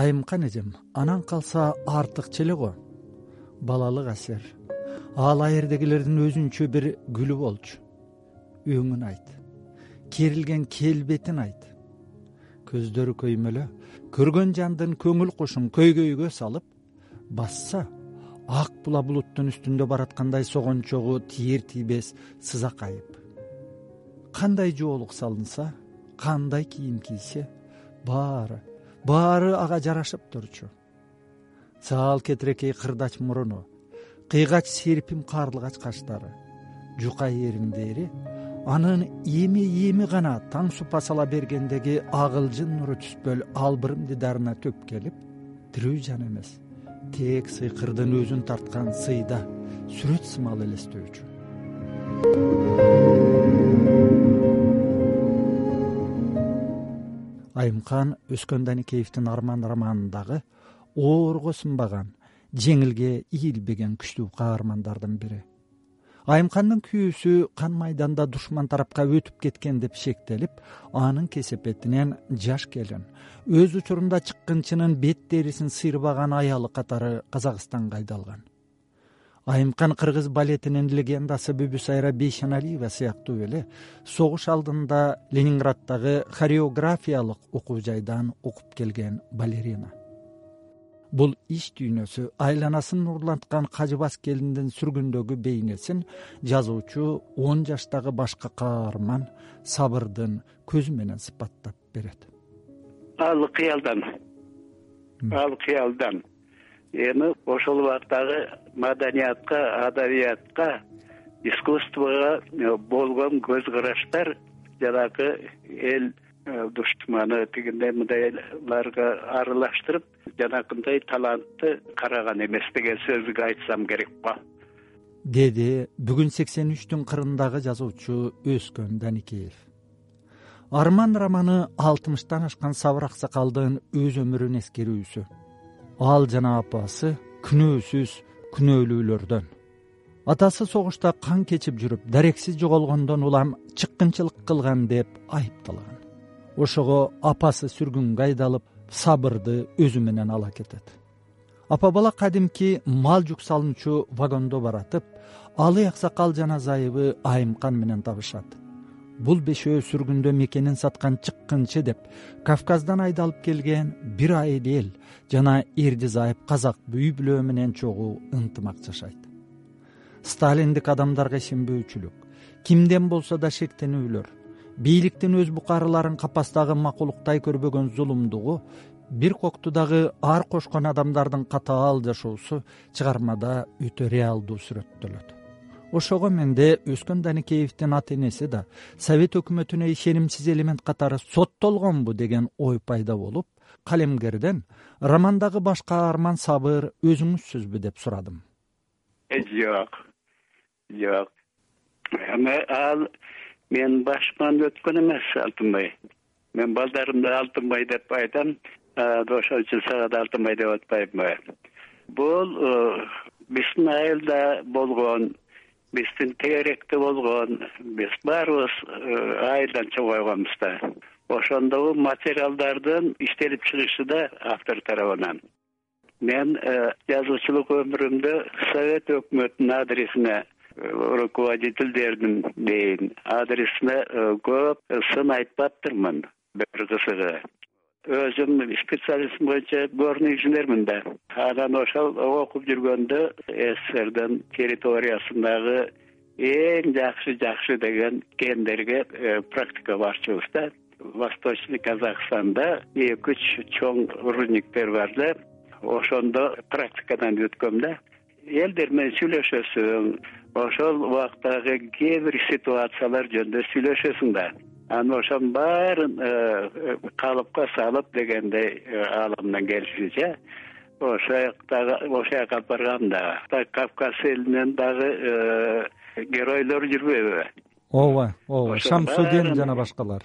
айымкан эжем анан калса артыкча эле го балалык ассер ал аердегилердин өзүнчө бир гүлү болчу. Өңүн айт. Керилген келбетин айт. Көздөрү көймөлө көргөн жандын көңүл кушун көйгөйгө салып басса ак була булуттун үстүндө бараткандай согончогу тийер тийбес сызак айып кандай жоолук салынса кандай кийим кийсе баары баары ага жарашып турчу. Саал кетирекей кырдач муруну кыйгач серпим карлыгач каштары жука эриңдери анын эми эми гана таң супа сала бергендеги агылжын нуру түспөл албырым дидарына төп келип тирүү жан эмес тээк сыйкырдын өзүн тарткан сыйда сүрөт сымал элестөөчү айымкан өскөн даникеевдин арман романындагы оорго сынбаган жеңилге ийилбеген күчтүү каармандардын бири. Айымкандын күйөөсү кан майданда душман тарапка өтүп кеткен деп шектелип анын кесепетинен жаш келин өз учурунда чыккынчынын бет терисин сыйрбаган аялы катары казакстанга айдалган айымкан кыргыз балетинин легендасы бүбүсайра бейшеналиева сыяктуу эле согуш алдында ленинграддагы хореографиялык окуу жайдан окуп келген балерина. Бул ич дүйнөсү айланасын нурланткан кажыбас келиндин сүргүндөгү бейнесин жазуучу он жаштагы башкы каарман сабырдын көзү менен сыпаттап берет. Ал кыялдан. Ал кыялдан эми ошол убактагы маданиятка адабиятка искусствого э, болгон көз караштар жанагы эл э, душманы тигиндей мындайларга аралаштырып жанакындай талантты караган эмес деген сөзгө айтсам керек го деди бүгүн сексен үчтүн кырындагы жазуучу өскөн даникеев. Арман романы алтымыштан ашкан сабыр аксакалдын өз өмүрүн эскерүүсү ал жана апасы күнөөсүз күнөөлүүлөрдөн. Атасы согушта кан кечип жүрүп дарексиз жоголгондон улам чыккынчылык кылган деп айыпталган. Ошого апасы сүргүнгө айдалып сабырды өзү менен ала кетет. Апа бала кадимки мал жүк салуучу вагондо баратып алый аксакал жана зайыбы айымкан менен табышат бул бешөө сүргүндө мекенин саткан чыккынчы деп кавказдан айдалып келген бир айыл эл жана эрди зайып казак үй бүлө менен чогуу ынтымак жашайт. Сталиндик адамдарга ишенбөөчүлүк кимден болсо да шектенүүлөр бийликтин өз букарыларын капастагы макулуктай көрбөгөн зулумдугу бир коктудагы ар кошкон адамдардын катаал жашоосу чыгармада өтө реалдуу сүрөттөлөт ошого менде өскөн даникеевдин ата энеси да. Совет өкмөтүнө ишенимсиз элемент катары соттолгонбу деген ой пайда болуп калемгерден романдагы баш каарман сабыр өзүңүзсүзбү? деп сурадым. Э, жок жок. Эми ал менин башыман өткөн эмес алтынбай. Мен балдарымды алтынбай деп айтам ошон үчүн сага да алтынбай деп атпайбы. Бул э, биздин айылда болгон биздин тегеректе болгон биз баарыбыз э, айылдан чогойгонбуз да. Ошондогу материалдардын иштелип чыгышы да автор тарабынан. Мен э, жазуучулук өмүрүмдө совет өкмөтүнүн адресине э, руководительдердин дейин адресине көп сын айтпаптырмын бир кызыгы өзүм специалистим боюнча горный инженермин да. Анан ошол окуп жүргөндө сссрдин территориясындагы эң жакшы жакшы деген кендерге э, практика барчубуз да. Восточный казахстанда эки үч чоң рудниктер бар да. Ошондо практикадан өткөм да. Элдер менен сүйлөшөсүң ошол убактагы кээ бир ситуациялар жөнүндө сүйлөшөсүң да анан ошонун баарын э, калыпка салып дегендей э, аламдан келишинче ошол жактагы ошол жака алып барганда кавказ элинен дагы э, геройлор жүрбөйбү? Ооба ооба. Шамсудин жана башкалар.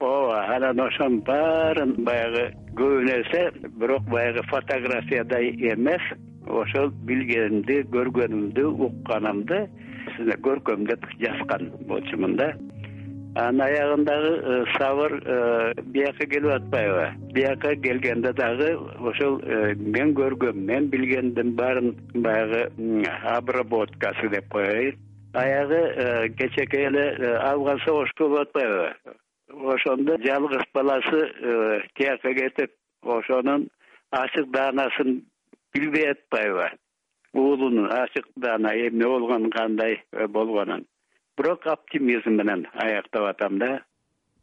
Ооба анан ошонун баарын баягы көбүнө эсе бирок баягы фотографиядай эмес. Ошол билгенимди көргөнүмдү укканымды көркөмдөп жазган болчумун да анын аягындагы э, сабыр э, бияка келип атпайбы? Бияка келгенде дагы ошол э, мен көргөм мен билгендин баарын баягы обработкасы деп коеюн аягы кечээкей эле афган согушу болуп атпайбы? Ошондо жалгыз баласы тияка кетип ошонун ачык даанасын билбей атпайбы? Уулунун ачык даана эмне болгонун кандай болгонун бирок оптимизм менен аяктап атам да.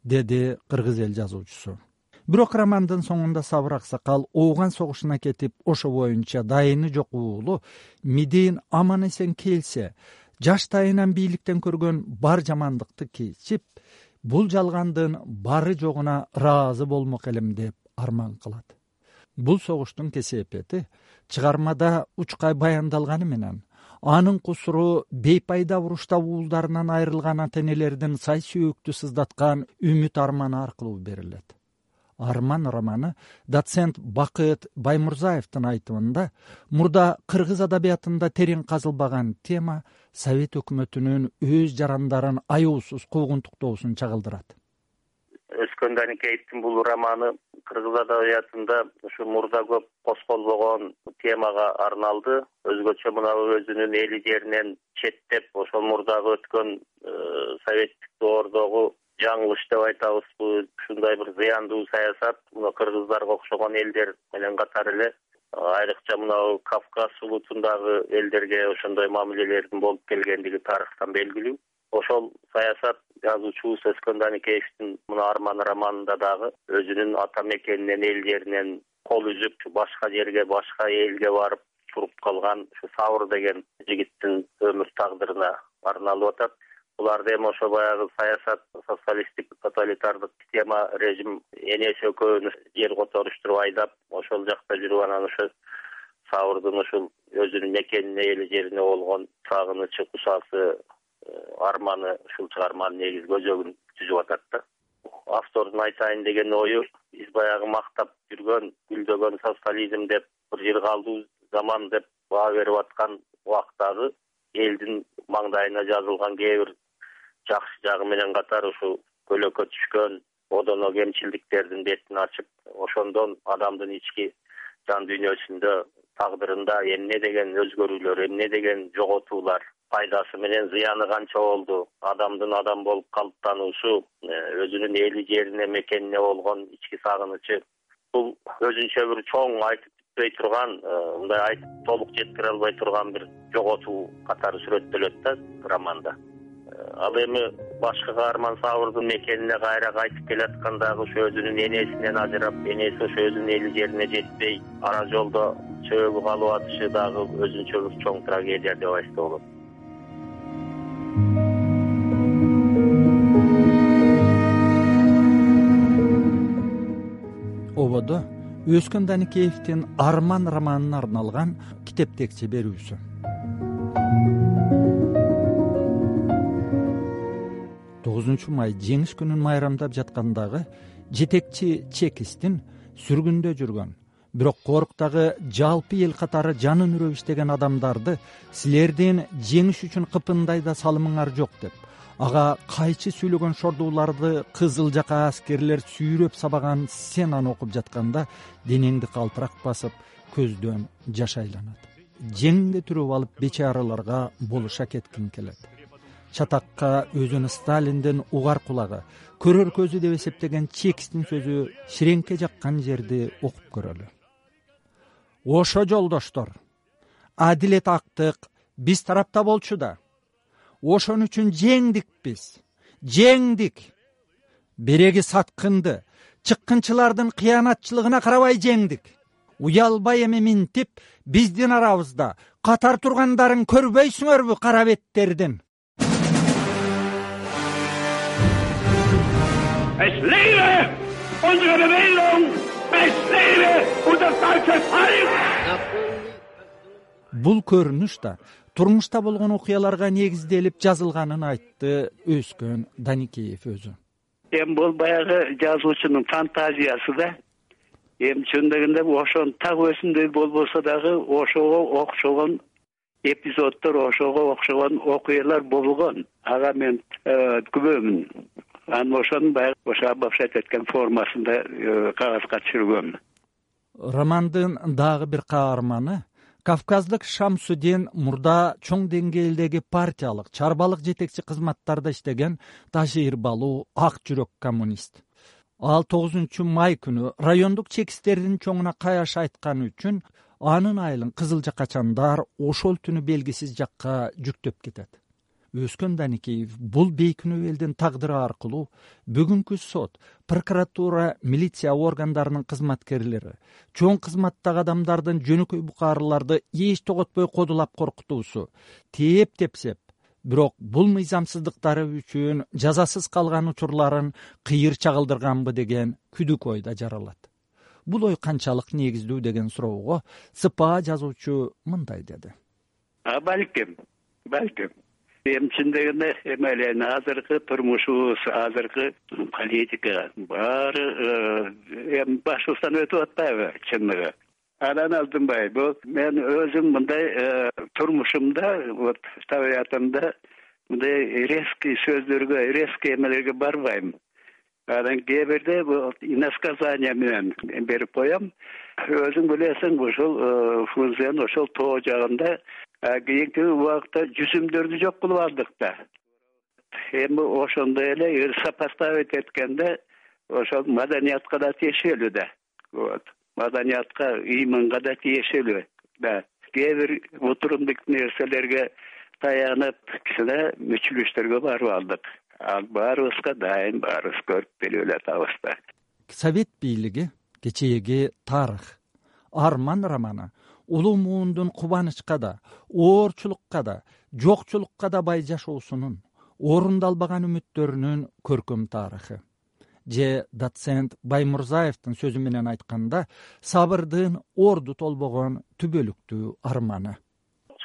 Деди кыргыз эл жазуучусу. Бирок романдын соңунда сабыр аксакал ооган согушуна кетип ошо боюнча дайыны жок уулу мидин аман эсен келсе жаштайынан бийликтен көргөн бар жамандыкты кечип бул жалгандын бары жогуна ыраазы болмок элем деп арман кылат. Бул согуштун кесепети чыгармада учкай баяндалганы менен анын кусуру бейпайда урушта уулдарынан айрылган ата энелердин сай сүйөктү сыздаткан үмүт арманы аркылуу берилет. Арман романы доцент бакыт баймурзаевдин айтымында мурда кыргыз адабиятында терең казылбаган тема совет өкмөтүнүн өз жарандарын аяусуз куугунтуктоосун чагылдырат өскөн даникеевдин бул романы кыргыз адабиятында ушу мурда көп козголбогон темага арналды. Өзгөчө мынабу өзүнүн эли жеринен четтеп ошол мурдагы өткөн э, советтик доордогу жаңылыш деп айтабызбы ушундай бир зыяндуу саясат. Мына кыргыздарга окшогон элдер менен катары эле айрыкча мынабу кавказ улутундагы элдерге ошондой мамилелердин болуп келгендиги тарыхтан белгилүү. Ошол саясат жазуучубуз өскөн даникеевдин мына арман романында дагы өзүнүн ата мекенинен эл жеринен кол үзүп башка жерге башка элге барып туруп калган ушу сабыр деген жигиттин өмүр тагдырына арналып атат. Буларда эми ошо баягы саясат социалисттик тоталитардык система режим энеси экөөнү жер которуштуруп айдап ошол жакта жүрүп анан ошо сабырдын ушул өзүнүн мекенине эл жерине болгон сагынычы кусасы арманы ушул чыгарманын негизги өзөгүн түзүп атат да. Автордун айтайын деген ою биз баягы мактап жүргөн гүлдөгөн социализм деп бир жыргалдуу заман деп баа берип аткан убактагы элдин маңдайына жазылган кээ бир жакшы жагы менен катар ушу көлөкө түшкөн одоно кемчилдиктердин бетин ачып ошондон адамдын ички жан дүйнөсүндө тагдырында эмне деген өзгөрүүлөр эмне деген жоготуулар пайдасы менен зыяны канча болду. Адамдын адам болуп калыптануусу э, өзүнүн эли жерине мекенине болгон ички сагынычы. Бул өзүнчө бир чоң айтып бүтпөй турган э, мындай айтып толук жеткире албай турган бир жоготуу катары сүрөттөлөт да романда. Э, ал эми башкы каарман сабырдын мекенине кайра кайтып келаткандагы ушу өзүнүн энесинен ажырап энеси ошо өзүнүн эли жерине жетпей ара жолдо чөбү калып атышы дагы өзүнчө бир чоң трагедия деп айтса болот. Ободо өскөн даникеевдин арман романына арналган китептекче берүүсү. Тогузунчу май жеңиш күнүн майрамдап жаткандагы жетекчи чекисттин сүргүндө жүргөн бирок коруктагы жалпы эл катары жанын үрөп иштеген адамдарды силердин жеңиш үчүн кыпындай да салымыңар жок деп. Ага кайчы сүйлөгөн шордууларды кызыл жака аскерлер сүйрөп сабаган сценаны окуп жатканда денеңди калтырак басып көздөн жаш айланат. Жеңиңди түрүп алып бечараларга болуша кеткиң келет. Чатакка өзүн сталиндин угар кулагы көрөр көзү деп эсептеген чекистин сөзү ширеңке жаккан жерди окуп көрөлү ошо жолдоштор. Адилет актык биз тарапта болчу да. Ошон үчүн жеңдик биз. Жеңдик. Береги саткынды. Чыккынчылардын кыянатчылыгына карабай жеңдик. Уялбай эми минтип биздин арабызда катар тургандарын көрбөйсүңөрбү кара беттердин бул көрүнүш да турмушта болгон окуяларга негизделип жазылганын айтты өскөн даникеев өзү. Эми бул баягы жазуучунун фантазиясы да. Эми чын дегенде ошонун так өзүндөй болбосо дагы ошого окшогон эпизоддор ошого окшогон окуялар болгон ага мен э, күбөмүн анан ошонун баягы ошо обобщать эткен формасында э, кагазга түшүргөм романдын дагы бир каарманы. Кавказдык шамсудин мурда чоң деңгээлдеги партиялык чарбалык жетекчи кызматтарда иштеген тажирбалуу ак жүрөк коммунист. Ал тогузунчу май күнү райондук чекистердин чоңуна каяш айтканы үчүн анын айылын кызыл жакачандар ошол түнү белгисиз жакка жүктөп кетет өскөн даникеев бул бейкүнөө элдин тагдыры аркылуу бүгүнкү сот прокуратура милиция органдарынын кызматкерлери чоң кызматтагы адамдардын жөнөкөй букарыларды эч тоготпой кодулап коркутуусу тээп тепсеп бирок бул мыйзамсыздыктары үчүн жазасыз калган учурларын кыйыр чагылдырганбы деген күдүк ойдо жаралат. Бул ой канчалык негиздүү деген суроого сыпаа жазуучу мындай деди. Балким балким эми чын дегенде эме эле азыркы турмушубуз азыркы политика баары э, эми башыбыздан өтүп атпайбы чындыгы анан алтынбай бул мен өзүм мындай э, турмушумда вот табиятымда мындай резкий сөздөргө резкий эмелерге барбайм. Анан кээ бирде бул иносказание менен берип коем өзүң билесиң ушул э, фрунзенин ошол тоо жагында кийинки убакытта жүзүмдөрдү жок кылып алдык да. Эми ошондой эле сопоставить эткенде ошол маданиятка да тиешелүү да. Вот. Маданиятка ыйманга да тиешелүү да. Кээ бир утурундук нерселерге таянып кичине мүчүлүштөргө барып алдык. Ал баарыбызга дайым баарыбыз көрүп билип эле атабыз да. Совет бийлиги кечээги тарых. Арман романы улуу муундун кубанычка да оорчулукка да жокчулукка да бай жашоосунун орундалбаган үмүттөрүнүн көркөм тарыхы. Же доцент баймурзаевдин сөзү менен айтканда сабырдын орду толбогон түбөлүктүү арманы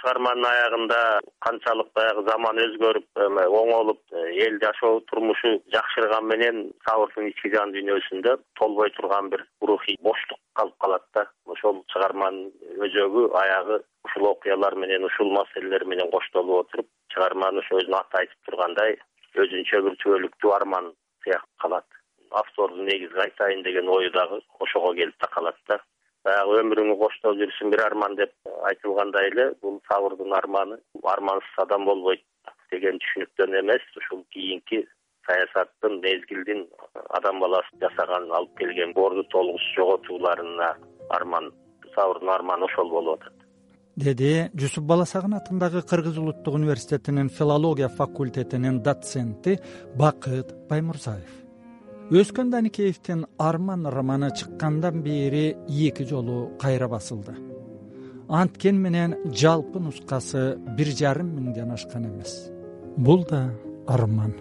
чыгарманын аягында канчалык баягы заман өзгөрүп эме оңолуп э, эл жашоо турмушу жакшырган менен сабырдын ички жан дүйнөсүндө толбой турган бир рухий боштук калып калат да. Ошол чыгарманын өзөгү аягы ушул окуялар менен ушул маселелер менен коштолуп отуруп чыгарманы ошо өзүнүн аты айтып тургандай өзүнчө бир түбөлүктүү арман сыяктуу калат. Автордун негизги айтайын деген ою дагы ошого келип такалат да баягы өмүрүңү коштоп жүрсүң бир арман деп айтылгандай эле бул сабырдын арманы армансыз адам болбойт деген түшүнүктөн эмес. Ушул кийинки саясаттын мезгилдин адам баласы жасаган алып келген орду толгусуз жоготууларына арман сабырдын арманы ошол болуп атат. Деди жусуп баласагын атындагы кыргыз улуттук университетинин филология факультетинин доценти бакыт баймурзаев өскөн даникеевдин арман романы чыккандан бери эки жолу кайра басылды. Анткен менен жалпы нускасы бир жарым миңден ашкан эмес. Бул да арман